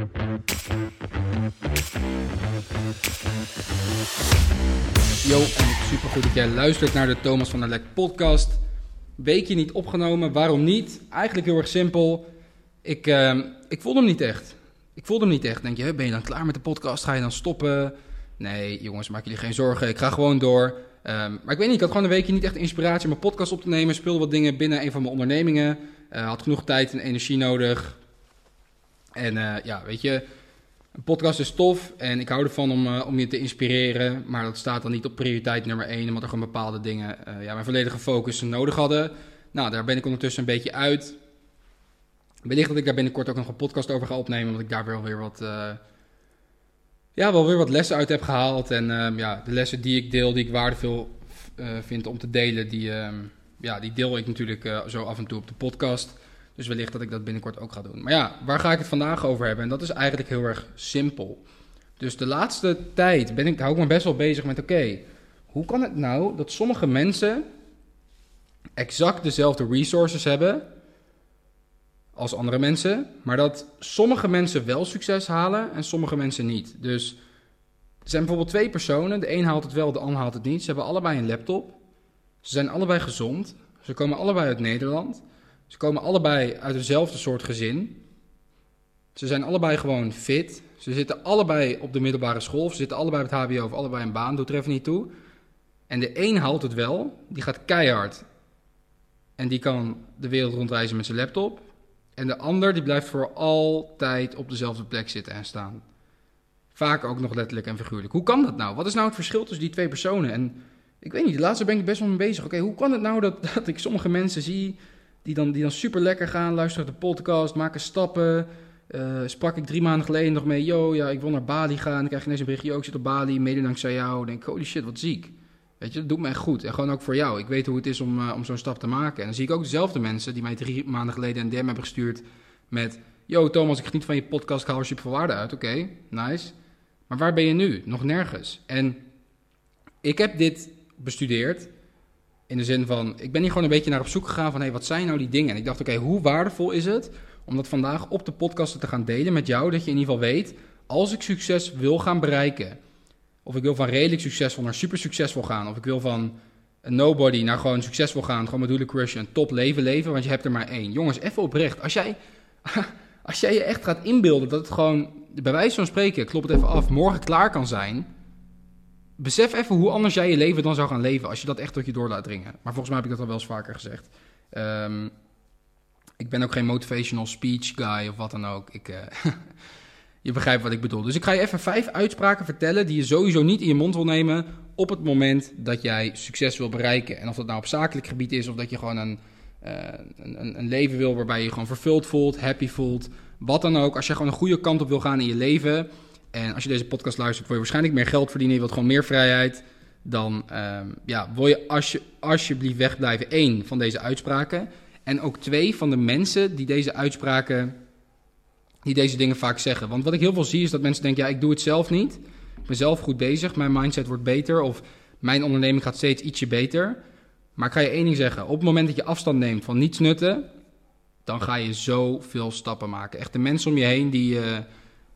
Yo, en super goed dat jij luistert naar de Thomas van der Lek podcast. Weekje niet opgenomen, waarom niet? Eigenlijk heel erg simpel. Ik, uh, ik voelde hem niet echt. Ik voelde hem niet echt. Denk je, ben je dan klaar met de podcast? Ga je dan stoppen? Nee, jongens, maak jullie geen zorgen. Ik ga gewoon door. Um, maar ik weet niet, ik had gewoon een weekje niet echt inspiratie om mijn podcast op te nemen. Speelde wat dingen binnen een van mijn ondernemingen. Uh, had genoeg tijd en energie nodig. En uh, ja, weet je, een podcast is tof en ik hou ervan om, uh, om je te inspireren. Maar dat staat dan niet op prioriteit nummer 1, omdat er gewoon bepaalde dingen uh, ja, mijn volledige focus nodig hadden. Nou, daar ben ik ondertussen een beetje uit. Wellicht dat ik daar binnenkort ook nog een podcast over ga opnemen, omdat ik daar wel weer wat, ja, wel weer wat lessen uit heb gehaald. En uh, ja, de lessen die ik deel, die ik waardevol vind om te delen, die, ja, die deel ik natuurlijk zo af en toe op de podcast. Dus wellicht dat ik dat binnenkort ook ga doen. Maar ja, waar ga ik het vandaag over hebben? En dat is eigenlijk heel erg simpel. Dus de laatste tijd ben ik, hou ik me best wel bezig met: oké, hoe kan het nou dat sommige mensen exact dezelfde resources hebben als andere mensen, maar dat sommige mensen wel succes halen en sommige mensen niet. Dus er zijn bijvoorbeeld twee personen, de een haalt het wel, de ander haalt het niet. Ze hebben allebei een laptop, ze zijn allebei gezond, ze komen allebei uit Nederland, ze komen allebei uit dezelfde soort gezin. Ze zijn allebei gewoon fit. Ze zitten allebei op de middelbare school. Ze zitten allebei op het HBO of allebei een baan. Doet er even niet toe. En de een haalt het wel. Die gaat keihard. En die kan de wereld rondreizen met zijn laptop. En de ander die blijft voor altijd op dezelfde plek zitten en staan. Vaak ook nog letterlijk en figuurlijk. Hoe kan dat nou? Wat is nou het verschil tussen die twee personen? En ik weet niet, de laatste ben ik best wel mee bezig. Oké, hoe kan het nou dat, dat ik sommige mensen zie die dan, die dan super lekker gaan, luisteren de podcast, maken stappen. Uh, sprak ik drie maanden geleden nog mee, yo, ja, ik wil naar Bali gaan. Dan krijg je ineens een berichtje, yo, ik zit op Bali, mede dankzij jou. Denk holy shit, wat ziek. Weet je, dat doet echt goed. En gewoon ook voor jou. Ik weet hoe het is om, uh, om zo'n stap te maken. En dan zie ik ook dezelfde mensen die mij drie maanden geleden een DM hebben gestuurd met... Yo, Thomas, ik geniet van je podcast, ik haal veel waarde uit. Oké, nice. Maar waar ben je nu? Nog nergens. En ik heb dit bestudeerd in de zin van, ik ben hier gewoon een beetje naar op zoek gegaan van, hey, wat zijn nou die dingen? En ik dacht, oké, hoe waardevol is het om dat vandaag op de podcasten te gaan delen met jou, dat je in ieder geval weet, als ik succes wil gaan bereiken, of ik wil van redelijk succesvol naar super succesvol gaan, of ik wil van nobody naar gewoon succesvol gaan, gewoon met Doelen Crush een top leven leven, want je hebt er maar één. Jongens, even oprecht, als jij, als jij je echt gaat inbeelden dat het gewoon, bij wijze van spreken, klop het even af, morgen klaar kan zijn besef even hoe anders jij je leven dan zou gaan leven als je dat echt tot je door laat dringen. Maar volgens mij heb ik dat al wel eens vaker gezegd. Um, ik ben ook geen motivational speech guy of wat dan ook. Ik, uh, je begrijpt wat ik bedoel. Dus ik ga je even vijf uitspraken vertellen die je sowieso niet in je mond wil nemen op het moment dat jij succes wil bereiken. En of dat nou op zakelijk gebied is of dat je gewoon een, uh, een, een leven wil waarbij je, je gewoon vervuld voelt, happy voelt. Wat dan ook. Als je gewoon een goede kant op wil gaan in je leven en als je deze podcast luistert, wil je waarschijnlijk meer geld verdienen. Je wilt gewoon meer vrijheid. Dan um, ja, wil je als je alsjeblieft wegblijven. Eén van deze uitspraken. En ook twee van de mensen die deze uitspraken, die deze dingen vaak zeggen. Want wat ik heel veel zie is dat mensen denken, ja, ik doe het zelf niet. Ik ben zelf goed bezig, mijn mindset wordt beter. Of mijn onderneming gaat steeds ietsje beter. Maar ik ga je één ding zeggen. Op het moment dat je afstand neemt van niets nutten, dan ga je zoveel stappen maken. Echt de mensen om je heen die... Uh,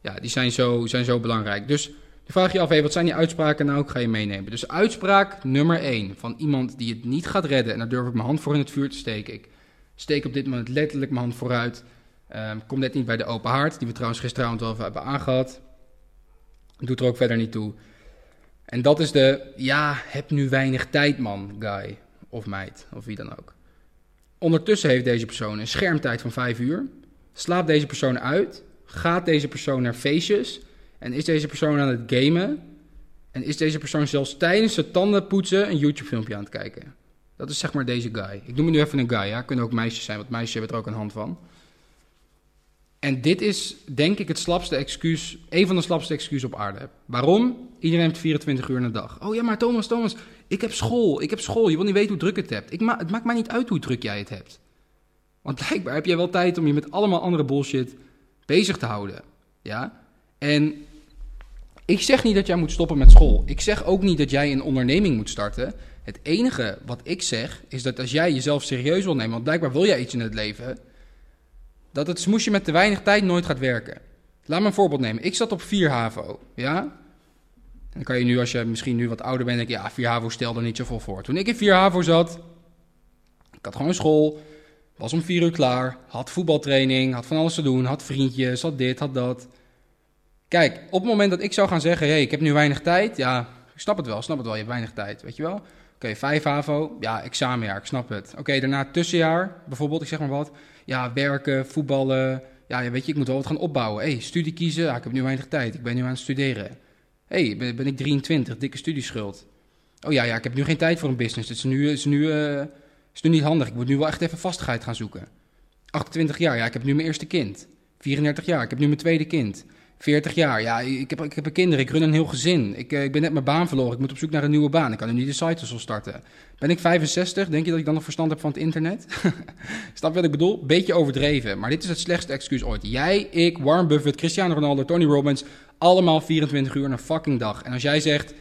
ja, die zijn zo, zijn zo belangrijk. Dus dan vraag je af, wat zijn die uitspraken nou? Ik ga je meenemen. Dus uitspraak nummer 1 van iemand die het niet gaat redden. En daar durf ik mijn hand voor in het vuur te steken. Ik steek op dit moment letterlijk mijn hand vooruit. Um, kom net niet bij de open haard, die we trouwens gisteravond wel hebben aangehad. Doet er ook verder niet toe. En dat is de, ja, heb nu weinig tijd man, guy. Of meid, of wie dan ook. Ondertussen heeft deze persoon een schermtijd van 5 uur. Slaapt deze persoon uit Gaat deze persoon naar feestjes? En is deze persoon aan het gamen? En is deze persoon zelfs tijdens het tandenpoetsen een YouTube-filmpje aan het kijken? Dat is zeg maar deze guy. Ik noem hem nu even een guy, ja. Kunnen ook meisjes zijn, want meisjes hebben er ook een hand van. En dit is, denk ik, het slapste excuus, een van de slapste excuses op aarde. Waarom? Iedereen heeft 24 uur in de dag. Oh ja, maar Thomas, Thomas, ik heb school, ik heb school. Je wil niet weten hoe druk het hebt. Ik het maakt mij niet uit hoe druk jij het hebt. Want blijkbaar heb jij wel tijd om je met allemaal andere bullshit bezig te houden. Ja? En ik zeg niet dat jij moet stoppen met school. Ik zeg ook niet dat jij een onderneming moet starten. Het enige wat ik zeg is dat als jij jezelf serieus wil nemen, want blijkbaar wil jij iets in het leven, dat het smoesje met te weinig tijd nooit gaat werken. Laat me een voorbeeld nemen. Ik zat op 4 HAVO, ja? En dan kan je nu, als je misschien nu wat ouder bent, denken... ja, 4 HAVO stelde niet zoveel voor. Toen ik in 4 HAVO zat, ik had gewoon school... was om 4 uur klaar, had voetbaltraining, had van alles te doen... had vriendjes, had dit, had dat. Kijk, op het moment dat ik zou gaan zeggen... hé, hey, ik heb nu weinig tijd, ja, ik snap het wel, snap het wel, je hebt weinig tijd, weet je wel... Oké, 5 HAVO, ja, examenjaar, ik snap het. Oké, daarna tussenjaar, bijvoorbeeld, ik zeg maar wat. Ja, werken, voetballen. Ja, weet je, ik moet wel wat gaan opbouwen. hey, studie kiezen, ja, ik heb nu weinig tijd. Ik ben nu aan het studeren. hey, ben, ik 23, dikke studieschuld. Oh ja, ja, ik heb nu geen tijd voor een business. Het is nu, is nu, uh, is nu niet handig. Ik moet nu wel echt even vastigheid gaan zoeken. 28 jaar, ja, ik heb nu mijn eerste kind. 34 jaar, ik heb nu mijn tweede kind. 40 jaar. Ja, ik heb, ik heb een kinderen, ik run een heel gezin. Ik, eh, ik ben net mijn baan verloren, ik moet op zoek naar een nieuwe baan. Ik kan nu niet de site zo starten. Ben ik 65? Denk je dat ik dan nog verstand heb van het internet? Snap wat ik bedoel? Beetje overdreven, maar dit is het slechtste excuus ooit. Jij, ik, Warren Buffett, Cristiano Ronaldo, Tony Robbins, allemaal 24 uur een fucking dag. En als jij zegt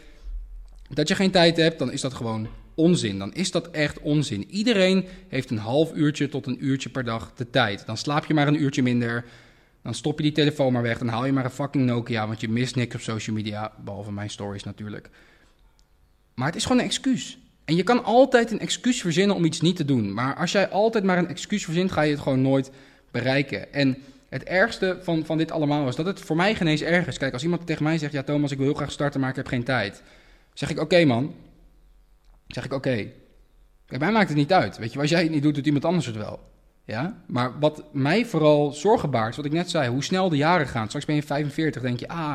dat je geen tijd hebt, dan is dat gewoon onzin. Dan is dat echt onzin. Iedereen heeft een half uurtje tot een uurtje per dag de tijd. Dan slaap je maar een uurtje minder. Dan stop je die telefoon maar weg. Dan haal je maar een fucking Nokia, want je mist niks op social media. Behalve mijn stories natuurlijk. Maar het is gewoon een excuus. En je kan altijd een excuus verzinnen om iets niet te doen. Maar als jij altijd maar een excuus verzint, ga je het gewoon nooit bereiken. En het ergste van, van dit allemaal is dat het voor mij geen eens erg is. Kijk, als iemand tegen mij zegt: Ja, Thomas, ik wil heel graag starten, maar ik heb geen tijd. Zeg ik: Oké, man. Zeg ik: Oké. Okay. mij maakt het niet uit. Weet je, als jij het niet doet, doet iemand anders het wel. Ja? Maar wat mij vooral zorgen baart, wat ik net zei, hoe snel de jaren gaan. Straks ben je 45, denk je, ah,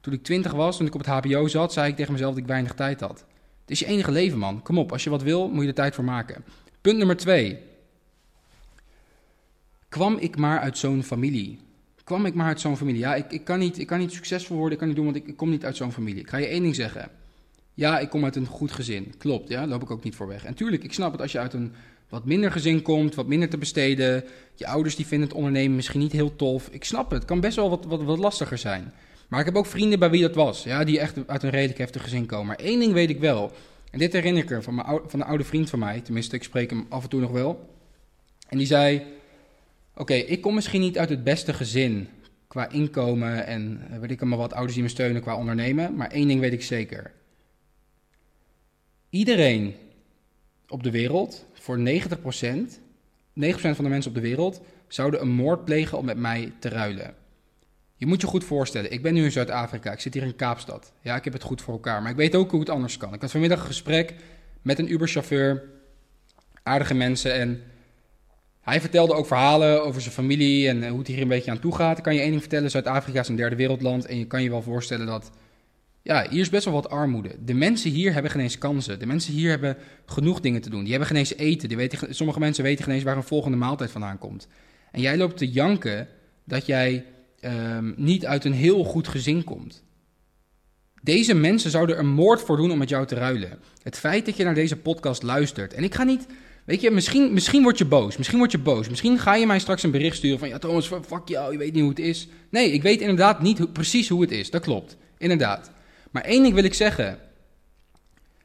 toen ik 20 was, toen ik op het HBO zat, zei ik tegen mezelf dat ik weinig tijd had. Het is je enige leven, man. Kom op, als je wat wil, moet je er tijd voor maken. Punt nummer twee. Kwam ik maar uit zo'n familie? Kwam ik maar uit zo'n familie? Ja, ik, ik, kan niet, ik kan niet succesvol worden, ik kan niet doen, want ik, ik kom niet uit zo'n familie. Ik ga je één ding zeggen. Ja, ik kom uit een goed gezin. Klopt, ja, daar loop ik ook niet voor weg. En tuurlijk, ik snap het als je uit een wat minder gezin komt, wat minder te besteden. Je ouders die vinden het ondernemen misschien niet heel tof. Ik snap het, het kan best wel wat, wat, wat lastiger zijn. Maar ik heb ook vrienden bij wie dat was, ja, die echt uit een redelijk heftig gezin komen. Maar één ding weet ik wel, en dit herinner ik er van, mijn, van een oude vriend van mij, tenminste ik spreek hem af en toe nog wel. En die zei, oké, ik kom misschien niet uit het beste gezin qua inkomen en eh, weet ik maar wat, ouders die me steunen qua ondernemen. Maar één ding weet ik zeker. Iedereen op de wereld voor 90%, 90% van de mensen op de wereld zouden een moord plegen om met mij te ruilen. Je moet je goed voorstellen, ik ben nu in Zuid-Afrika, ik zit hier in Kaapstad. Ja, ik heb het goed voor elkaar, maar ik weet ook hoe het anders kan. Ik had vanmiddag een gesprek met een Uber-chauffeur, aardige mensen en hij vertelde ook verhalen over zijn familie en hoe het hier een beetje aan toe gaat. Ik kan je één ding vertellen, Zuid-Afrika is een derde wereldland en je kan je wel voorstellen dat ja, hier is best wel wat armoede. De mensen hier hebben geen eens kansen. De mensen hier hebben genoeg dingen te doen. Die hebben geen eens eten. Die weten, sommige mensen weten geen eens waar een volgende maaltijd vandaan komt. En jij loopt te janken dat jij um, niet uit een heel goed gezin komt. Deze mensen zouden er moord voor doen om met jou te ruilen. Het feit dat je naar deze podcast luistert. En ik ga niet. Weet je, misschien, misschien word je boos. Misschien word je boos. Misschien ga je mij straks een bericht sturen van. Ja, Thomas, fuck jou, je weet niet hoe het is. Nee, ik weet inderdaad niet precies hoe het is. Dat klopt. Inderdaad. Maar één ding wil ik zeggen.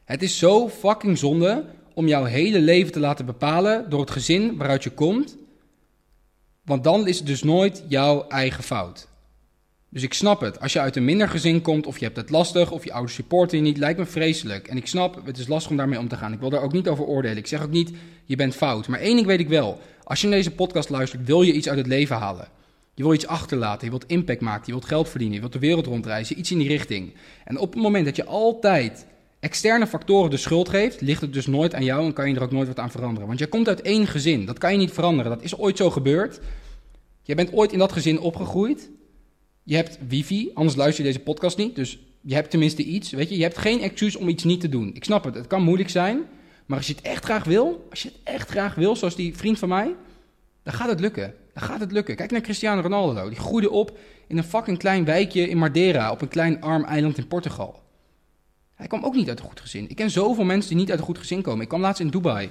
Het is zo fucking zonde om jouw hele leven te laten bepalen door het gezin waaruit je komt. Want dan is het dus nooit jouw eigen fout. Dus ik snap het. Als je uit een minder gezin komt, of je hebt het lastig, of je ouders supporten je niet, lijkt me vreselijk. En ik snap, het is lastig om daarmee om te gaan. Ik wil daar ook niet over oordelen. Ik zeg ook niet, je bent fout. Maar één ding weet ik wel. Als je naar deze podcast luistert, wil je iets uit het leven halen. Je wil iets achterlaten, je wilt impact maken, je wilt geld verdienen, je wilt de wereld rondreizen, iets in die richting. En op het moment dat je altijd externe factoren de schuld geeft, ligt het dus nooit aan jou en kan je er ook nooit wat aan veranderen. Want jij komt uit één gezin, dat kan je niet veranderen, dat is ooit zo gebeurd. Je bent ooit in dat gezin opgegroeid. Je hebt wifi, anders luister je deze podcast niet, dus je hebt tenminste iets, weet je. Je hebt geen excuus om iets niet te doen. Ik snap het, het kan moeilijk zijn, maar als je het echt graag wil, als je het echt graag wil, zoals die vriend van mij, dan gaat het lukken. Dan gaat het lukken. Kijk naar Cristiano Ronaldo. Die groeide op in een fucking klein wijkje in Madeira, op een klein arm eiland in Portugal. Hij kwam ook niet uit een goed gezin. Ik ken zoveel mensen die niet uit een goed gezin komen. Ik kwam laatst in Dubai.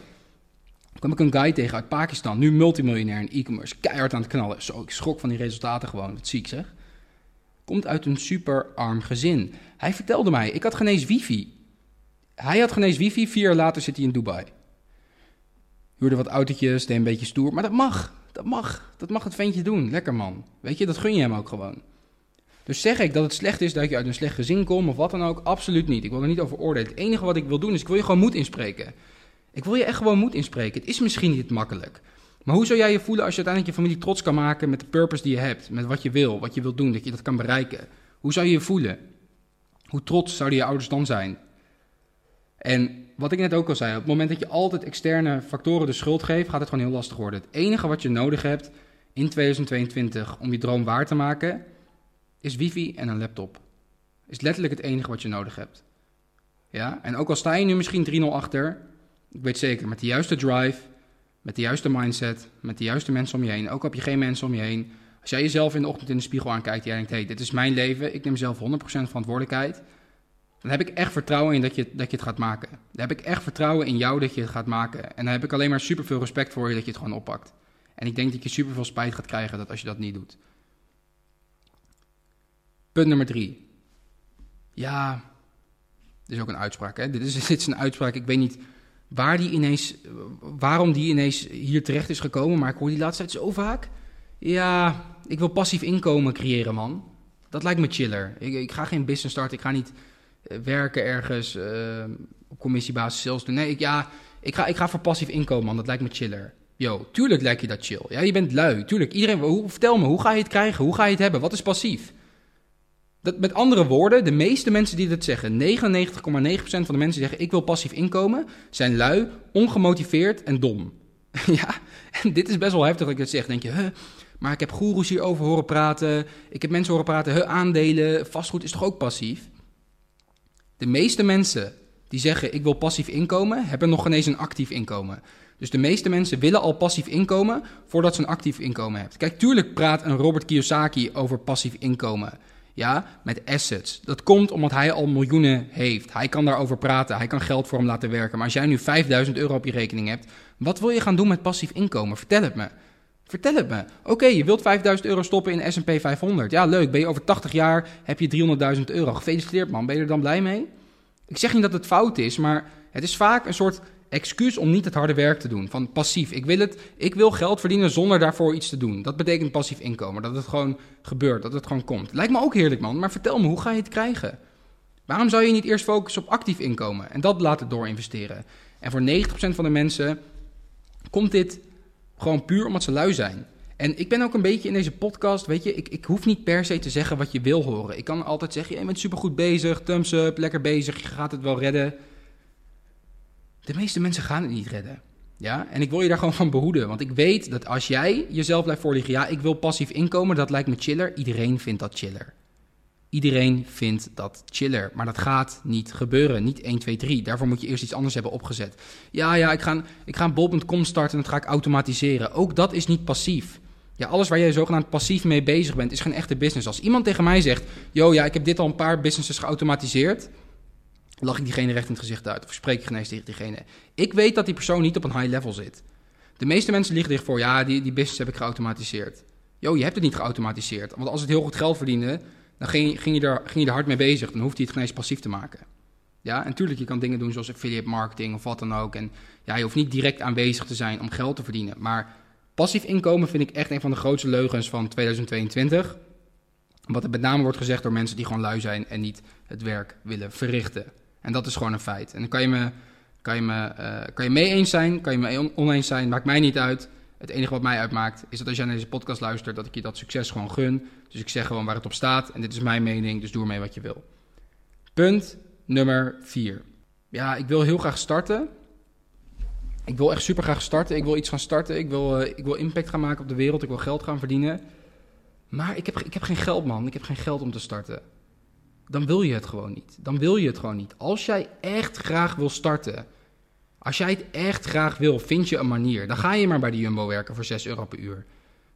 kwam ik een guy tegen uit Pakistan, nu multimiljonair in e-commerce, keihard aan het knallen. Zo, ik schrok van die resultaten gewoon, wat zie ik zeg. Komt uit een super arm gezin. Hij vertelde mij, ik had geen eens wifi. Hij had geen eens wifi, vier jaar later zit hij in Dubai. Huurde wat autootjes, deed een beetje stoer, maar dat mag. Dat mag. Dat mag het ventje doen. Lekker man. Weet je, dat gun je hem ook gewoon. Dus zeg ik dat het slecht is dat je uit een slecht gezin komt of wat dan ook? Absoluut niet. Ik wil er niet over oordelen. Het enige wat ik wil doen is, ik wil je gewoon moed inspreken. Ik wil je echt gewoon moed inspreken. Het is misschien niet makkelijk. Maar hoe zou jij je voelen als je uiteindelijk je familie trots kan maken met de purpose die je hebt? Met wat je wil, wat je wilt doen, dat je dat kan bereiken. Hoe zou je je voelen? Hoe trots zouden je ouders dan zijn? En wat ik net ook al zei, op het moment dat je altijd externe factoren de schuld geeft, gaat het gewoon heel lastig worden. Het enige wat je nodig hebt in 2022 om je droom waar te maken, is wifi en een laptop. Is letterlijk het enige wat je nodig hebt. Ja? En ook al sta je nu misschien 3-0 achter, ik weet zeker, met de juiste drive, met de juiste mindset, met de juiste mensen om je heen, ook heb je geen mensen om je heen, als jij jezelf in de ochtend in de spiegel aankijkt en jij denkt, hé, hey, dit is mijn leven, ik neem zelf 100% verantwoordelijkheid, dan heb ik echt vertrouwen in dat je, dat je het gaat maken. Dan heb ik echt vertrouwen in jou dat je het gaat maken. En dan heb ik alleen maar super veel respect voor je dat je het gewoon oppakt. En ik denk dat je super veel spijt gaat krijgen dat als je dat niet doet. Punt nummer drie. Ja, dit is ook een uitspraak. Hè? Dit, is, dit is een uitspraak. Ik weet niet waar die ineens, waarom die ineens hier terecht is gekomen, maar ik hoor die laatste tijd zo vaak. Ja, ik wil passief inkomen creëren, man. Dat lijkt me chiller. Ik, ik ga geen business starten. Ik ga niet werken ergens uh, op commissiebasis sales doen. Nee, ik, ja, ik ga, ik ga voor passief inkomen, man. Dat lijkt me chiller. Yo, tuurlijk lijkt je dat chill. Ja, je bent lui. Tuurlijk. Iedereen, hoe, vertel me, hoe ga je het krijgen? Hoe ga je het hebben? Wat is passief? Dat, met andere woorden, de meeste mensen die dat zeggen, 99,9% van de mensen die zeggen ik wil passief inkomen, zijn lui, ongemotiveerd en dom. ja, en dit is best wel heftig dat ik het zeg. Denk je, huh, maar ik heb goeroes hierover horen praten. Ik heb mensen horen praten, huh, aandelen, vastgoed is toch ook passief? De meeste mensen die zeggen ik wil passief inkomen, hebben nog geen eens een actief inkomen. Dus de meeste mensen willen al passief inkomen voordat ze een actief inkomen hebben. Kijk, tuurlijk praat een Robert Kiyosaki over passief inkomen. Ja, met assets. Dat komt omdat hij al miljoenen heeft. Hij kan daarover praten. Hij kan geld voor hem laten werken. Maar als jij nu 5000 euro op je rekening hebt, wat wil je gaan doen met passief inkomen? Vertel het me. Vertel het me. Oké, je wilt 5000 euro stoppen in S&P 500. Ja, leuk. Ben je over 80 jaar, heb je 300.000 euro. Gefeliciteerd man. Ben je er dan blij mee? Ik zeg niet dat het fout is, maar het is vaak een soort excuus om niet het harde werk te doen. Van passief. Ik wil, het, ik wil geld verdienen zonder daarvoor iets te doen. Dat betekent passief inkomen. Dat het gewoon gebeurt. Dat het gewoon komt. Lijkt me ook heerlijk, man. Maar vertel me, hoe ga je het krijgen? Waarom zou je niet eerst focussen op actief inkomen en dat laten doorinvesteren? En voor 90% van de mensen komt dit gewoon puur omdat ze lui zijn. En ik ben ook een beetje in deze podcast, weet je, ik, ik hoef niet per se te zeggen wat je wil horen. Ik kan altijd zeggen, je bent supergoed bezig, thumbs up, lekker bezig, je gaat het wel redden. De meeste mensen gaan het niet redden. Ja, en ik wil je daar gewoon van behoeden. Want ik weet dat als jij jezelf blijft voorliggen, ja, ik wil passief inkomen, dat lijkt me chiller. Iedereen vindt dat chiller. Iedereen vindt dat chiller. Maar dat gaat niet gebeuren. Niet 1, 2, 3. Daarvoor moet je eerst iets anders hebben opgezet. Ja, ja, ik ga, ik ga een bol.com starten en dat ga ik automatiseren. Ook dat is niet passief. Ja, alles waar jij zogenaamd passief mee bezig bent, is geen echte business. Als iemand tegen mij zegt, yo, ja, ik heb dit al een paar businesses geautomatiseerd lach ik diegene recht in het gezicht uit of spreek ik geen tegen diegene. Ik weet dat die persoon niet op een high level zit. De meeste mensen liggen dicht voor, ja, die, die business heb ik geautomatiseerd. Jo, je hebt het niet geautomatiseerd. Want als het heel goed geld verdiende, dan ging, je er, ging je er hard mee bezig. Dan hoeft hij het geen eens passief te maken. Ja, en natuurlijk, je kan dingen doen zoals affiliate marketing of wat dan ook. En ja, je hoeft niet direct aanwezig te zijn om geld te verdienen. Maar passief inkomen vind ik echt een van de grootste leugens van 2022. Wat er met name wordt gezegd door mensen die gewoon lui zijn en niet het werk willen verrichten. En dat is gewoon een feit. En dan kan je me, kan je me, uh, kan je mee eens zijn, kan je me oneens zijn, maakt mij niet uit. Het enige wat mij uitmaakt is dat als jij naar deze podcast luistert, dat ik je dat succes gewoon gun. Dus ik zeg gewoon waar het op staat. En dit is mijn mening, dus doe ermee wat je wil. Punt nummer 4. Ja, ik wil heel graag starten. Ik wil echt super graag starten. Ik wil iets gaan starten. Ik wil, uh, ik wil impact gaan maken op de wereld. Ik wil geld gaan verdienen. Maar ik heb, ik heb geen geld, man. Ik heb geen geld om te starten dan wil je het gewoon niet. Dan wil je het gewoon niet. Als jij echt graag wil starten, als jij het echt graag wil, vind je een manier. Dan ga je maar bij de Jumbo werken voor 6 euro per uur.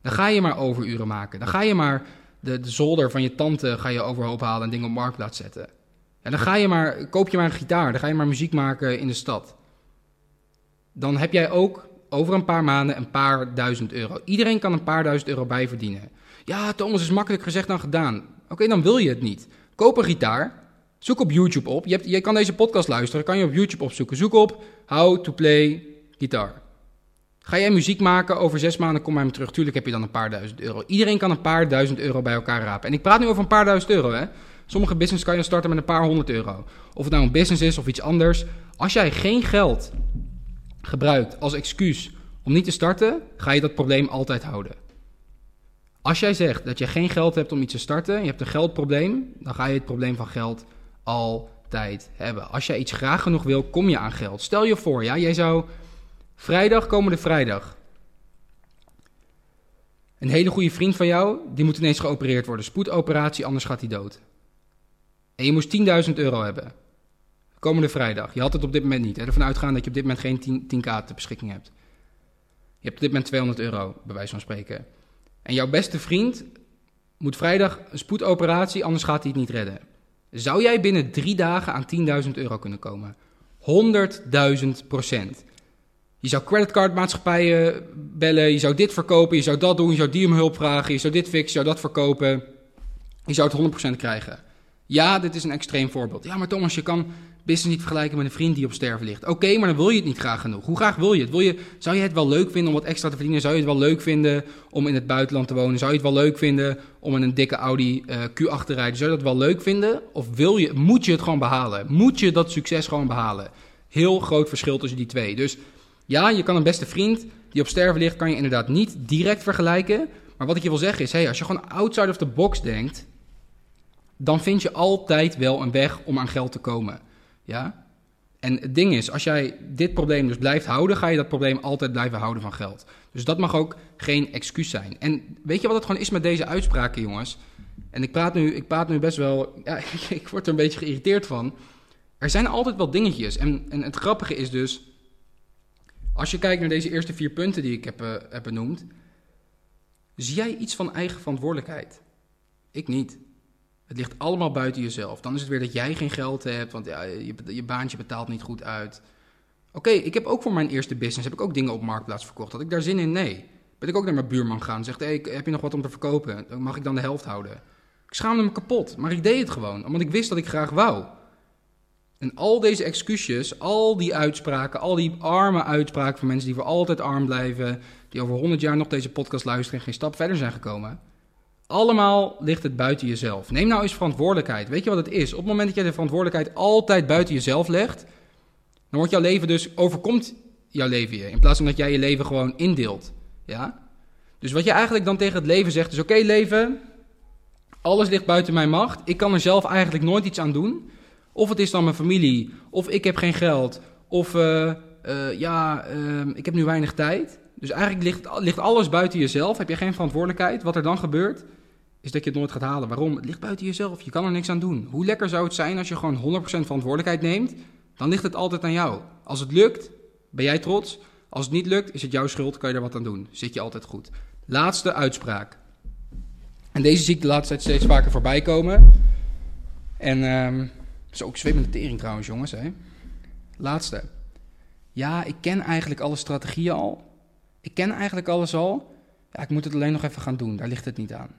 Dan ga je maar overuren maken. Dan ga je maar de, de zolder van je tante ga je overhoop halen en dingen op marktplaats zetten. En dan ga je maar, koop je maar een gitaar. Dan ga je maar muziek maken in de stad. Dan heb jij ook over een paar maanden een paar duizend euro. Iedereen kan een paar duizend euro bijverdienen. Ja, Thomas is makkelijk gezegd dan gedaan. Oké, dan wil je het niet. Koop een gitaar. Zoek op YouTube op. Je, je kan deze podcast luisteren. Kan je op YouTube opzoeken. Zoek op How to Play Guitar. Ga jij muziek maken, over zes maanden kom jij me terug. Tuurlijk heb je dan een paar duizend euro. Iedereen kan een paar duizend euro bij elkaar rapen. En ik praat nu over een paar duizend euro, hè. Sommige business kan je starten met een paar honderd euro. Of het nou een business is of iets anders. Als jij geen geld gebruikt als excuus om niet te starten, ga je dat probleem altijd houden. Als jij zegt dat je geen geld hebt om iets te starten, je hebt een geldprobleem, dan ga je het probleem van geld altijd hebben. Als jij iets graag genoeg wil, kom je aan geld. Stel je voor, ja, jij zou vrijdag, komende vrijdag, een hele goede vriend van jou, die moet ineens geopereerd worden. Spoedoperatie, anders gaat hij dood. En je moest 10.000 euro hebben. Komende vrijdag. Je had het op dit moment niet. Hè? Ervan uitgaan dat je op dit moment geen 10, 10k te beschikking hebt. Je hebt op dit moment 200 euro, bij wijze van spreken. En jouw beste vriend moet vrijdag een spoedoperatie, anders gaat hij het niet redden. Zou jij binnen drie dagen aan 10.000 euro kunnen komen? 100.000 procent. Je zou creditcardmaatschappijen bellen, je zou dit verkopen, je zou dat doen, je zou die om hulp vragen, je zou dit fixen, je zou dat verkopen. Je zou het 100% krijgen. Ja, dit is een extreem voorbeeld. Ja, maar Thomas, je kan business niet vergelijken met een vriend die op sterven ligt. Oké, maar dan wil je het niet graag genoeg. Hoe graag wil je het? Wil je, zou je het wel leuk vinden om wat extra te verdienen? Zou je het wel leuk vinden om in het buitenland te wonen? Zou je het wel leuk vinden om in een dikke Audi uh, Q8 te rijden? Zou je dat wel leuk vinden? Of wil je, moet je het gewoon behalen? Moet je dat succes gewoon behalen? Heel groot verschil tussen die twee. Dus ja, je kan een beste vriend die op sterven ligt, kan je inderdaad niet direct vergelijken. Maar wat ik je wil zeggen is, hey, als je gewoon outside of the box denkt, dan vind je altijd wel een weg om aan geld te komen. Ja? En het ding is, als jij dit probleem dus blijft houden, ga je dat probleem altijd blijven houden van geld. Dus dat mag ook geen excuus zijn. En weet je wat het gewoon is met deze uitspraken, jongens? En ik praat nu, ik praat nu best wel, ja, ik word er een beetje geïrriteerd van. Er zijn altijd wel dingetjes. En, en het grappige is dus, als je kijkt naar deze eerste vier punten die ik heb, uh, heb benoemd, zie jij iets van eigen verantwoordelijkheid? Ik niet. Het ligt allemaal buiten jezelf. Dan is het weer dat jij geen geld hebt, want ja, je, je baantje betaalt niet goed uit. Oké, ik heb ook voor mijn eerste business heb ik ook dingen op marktplaats verkocht. Had ik daar zin in? Nee. Ben ik ook naar mijn buurman gaan. Zegt, hey, heb je nog wat om te verkopen? Mag ik dan de helft houden. Ik schaamde me kapot, maar ik deed het gewoon. Omdat ik wist dat ik graag wou. En al deze excuses, al die uitspraken, al die arme uitspraken van mensen die voor altijd arm blijven, die over 100 jaar nog deze podcast luisteren en geen stap verder zijn gekomen. Allemaal ligt het buiten jezelf. Neem nou eens verantwoordelijkheid. Weet je wat het is? Op het moment dat je de verantwoordelijkheid altijd buiten jezelf legt, dan wordt jouw leven dus, overkomt jouw leven je. In plaats van dat jij je leven gewoon indeelt. Ja? Dus wat je eigenlijk dan tegen het leven zegt is, oké leven, alles ligt buiten mijn macht. Ik kan er zelf eigenlijk nooit iets aan doen. Of het is dan mijn familie, of ik heb geen geld, of uh, uh, ja, uh, ik heb nu weinig tijd. Dus eigenlijk ligt, ligt alles buiten jezelf. Heb je geen verantwoordelijkheid. Wat er dan gebeurt, is dat je het nooit gaat halen. Waarom? Het ligt buiten jezelf. Je kan er niks aan doen. Hoe lekker zou het zijn als je gewoon 100% verantwoordelijkheid neemt? Dan ligt het altijd aan jou. Als het lukt, ben jij trots. Als het niet lukt, is het jouw schuld. Kan je er wat aan doen. Zit je altijd goed. Laatste uitspraak. En deze zie ik de laatste tijd steeds vaker voorbij komen. En um, is ook zwemmende tering trouwens, jongens. Hè? Laatste. Ja, ik ken eigenlijk alle strategieën al. Ik ken eigenlijk alles al. Ja, ik moet het alleen nog even gaan doen. Daar ligt het niet aan.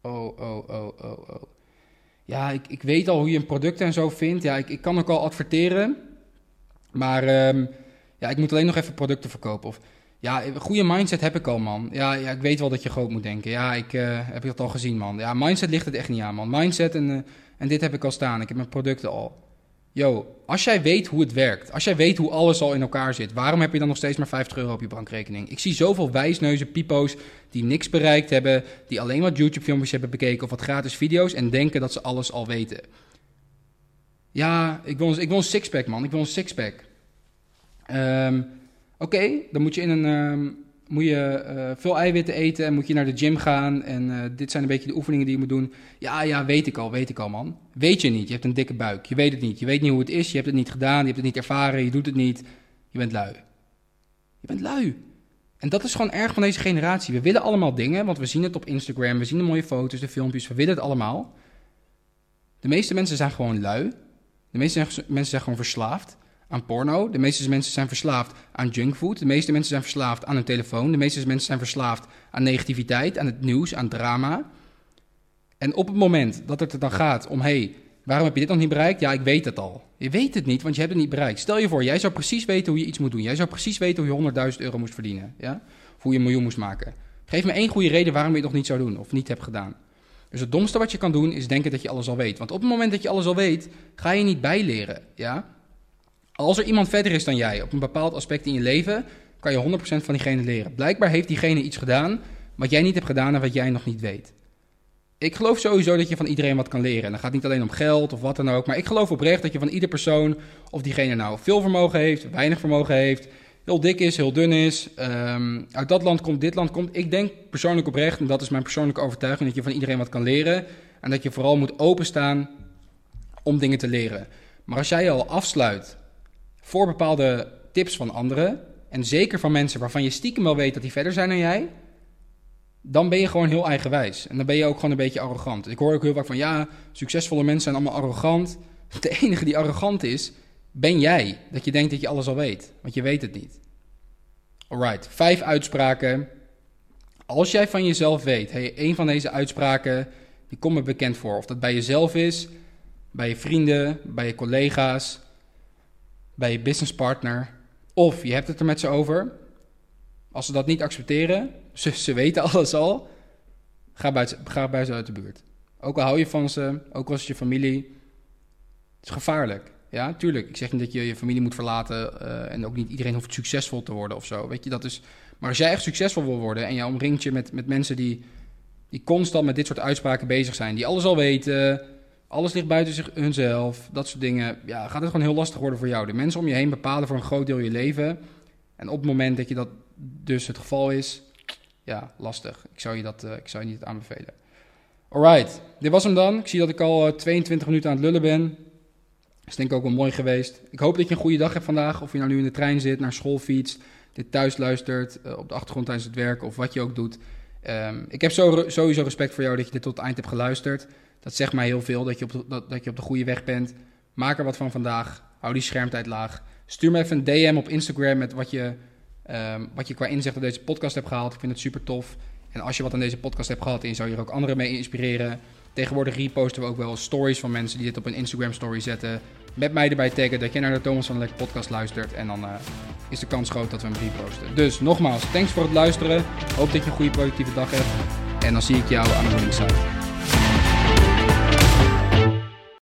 Oh, oh, oh, oh, oh. Ja, ik, ik weet al hoe je een product en zo vindt. Ja, ik, ik kan ook al adverteren. Maar um, ja, ik moet alleen nog even producten verkopen. Of ja, een goede mindset heb ik al, man. Ja, ja ik weet wel dat je groot moet denken. Ja, ik uh, heb het al gezien, man. Ja, mindset ligt het echt niet aan, man. Mindset en, uh, en dit heb ik al staan. Ik heb mijn producten al. Yo, als jij weet hoe het werkt, als jij weet hoe alles al in elkaar zit, waarom heb je dan nog steeds maar 50 euro op je bankrekening? Ik zie zoveel wijsneuzen, pipo's die niks bereikt hebben, die alleen wat YouTube-filmpjes hebben bekeken of wat gratis video's en denken dat ze alles al weten. Ja, ik wil, een, ik wil een sixpack, man. Ik wil een sixpack. Um, Oké, dan moet je in een. Um, moet je uh, veel eiwitten eten en moet je naar de gym gaan. En uh, dit zijn een beetje de oefeningen die je moet doen. Ja, ja, weet ik al, weet ik al, man. Weet je niet, je hebt een dikke buik. Je weet het niet. Je weet niet hoe het is, je hebt het niet gedaan, je hebt het niet ervaren, je doet het niet. Je bent lui. Je bent lui. En dat is gewoon erg van deze generatie. We willen allemaal dingen, want we zien het op Instagram, we zien de mooie foto's, de filmpjes, we willen het allemaal. De meeste mensen zijn gewoon lui. De meeste mensen zijn gewoon verslaafd aan porno. De meeste mensen zijn verslaafd aan junkfood. De meeste mensen zijn verslaafd aan hun telefoon. De meeste mensen zijn verslaafd aan negativiteit, aan het nieuws, aan drama. En op het moment dat het er dan gaat om, hé, hey, Waarom heb je dit nog niet bereikt? Ja, ik weet het al. Je weet het niet, want je hebt het niet bereikt. Stel je voor, jij zou precies weten hoe je iets moet doen. Jij zou precies weten hoe je 100.000 euro moest verdienen. Ja? Of hoe je een miljoen moest maken. Geef me één goede reden waarom je het nog niet zou doen of niet hebt gedaan. Dus het domste wat je kan doen is denken dat je alles al weet. Want op het moment dat je alles al weet, ga je niet bijleren. Ja? Als er iemand verder is dan jij op een bepaald aspect in je leven, kan je 100% van diegene leren. Blijkbaar heeft diegene iets gedaan wat jij niet hebt gedaan en wat jij nog niet weet. Ik geloof sowieso dat je van iedereen wat kan leren. En dat gaat niet alleen om geld of wat dan ook. Maar ik geloof oprecht dat je van ieder persoon, of diegene nou veel vermogen heeft, weinig vermogen heeft, heel dik is, heel dun is, um, uit dat land komt, dit land komt. Ik denk persoonlijk oprecht, en dat is mijn persoonlijke overtuiging, dat je van iedereen wat kan leren. En dat je vooral moet openstaan om dingen te leren. Maar als jij al afsluit voor bepaalde tips van anderen, en zeker van mensen waarvan je stiekem wel weet dat die verder zijn dan jij, dan ben je gewoon heel eigenwijs. En dan ben je ook gewoon een beetje arrogant. Ik hoor ook heel vaak van, ja, succesvolle mensen zijn allemaal arrogant. De enige die arrogant is, ben jij. Dat je denkt dat je alles al weet, want je weet het niet. Alright, vijf uitspraken. Als jij van jezelf weet, hey, een van deze uitspraken, die komt me bekend voor. Of dat bij jezelf is, bij je vrienden, bij je collega's, bij je businesspartner. Of je hebt het er met ze over. Als ze dat niet accepteren, ze, weten alles al, ga bij, ga bij ze uit de buurt. Ook al hou je van ze, ook al is het je familie. Het is gevaarlijk. Ja, tuurlijk. Ik zeg niet dat je je familie moet verlaten uh, en ook niet iedereen hoeft succesvol te worden of zo. Weet je, dat is. Maar als jij echt succesvol wil worden en je omringt je met, met mensen die, die constant met dit soort uitspraken bezig zijn, die alles al weten, alles ligt buiten zich, hunzelf, dat soort dingen, ja, gaat het gewoon heel lastig worden voor jou. De mensen om je heen bepalen voor een groot deel je leven. En op het moment dat je dat dus het geval is, ja, lastig. Ik zou je dat uh, ik zou je niet aanbevelen. Alright, dit was hem dan. Ik zie dat ik al 22 minuten aan het lullen ben is denk ik ook wel mooi geweest. Ik hoop dat je een goede dag hebt vandaag. Of je nou nu in de trein zit, naar school fietst, dit thuis luistert, uh, op de achtergrond tijdens het werk of wat je ook doet. Um, ik heb sowieso respect voor jou dat je dit tot het eind hebt geluisterd. Dat zegt mij heel veel, dat je, op de, dat, dat je op de goede weg bent. Maak er wat van vandaag. Hou die schermtijd laag. Stuur me even een DM op Instagram met wat je, um, wat je qua inzicht op deze podcast hebt gehaald. Ik vind het super tof. En als je wat aan deze podcast hebt gehad en je zou hier ook anderen mee inspireren... Tegenwoordig reposten we ook wel stories van mensen die dit op een Instagram story zetten met mij erbij taggen dat je naar de Thomas van Lek podcast luistert. En dan uh, is de kans groot dat we hem reposten. Dus nogmaals, thanks voor het luisteren. Hoop dat je een goede productieve dag hebt. En dan zie ik jou aan de winning side.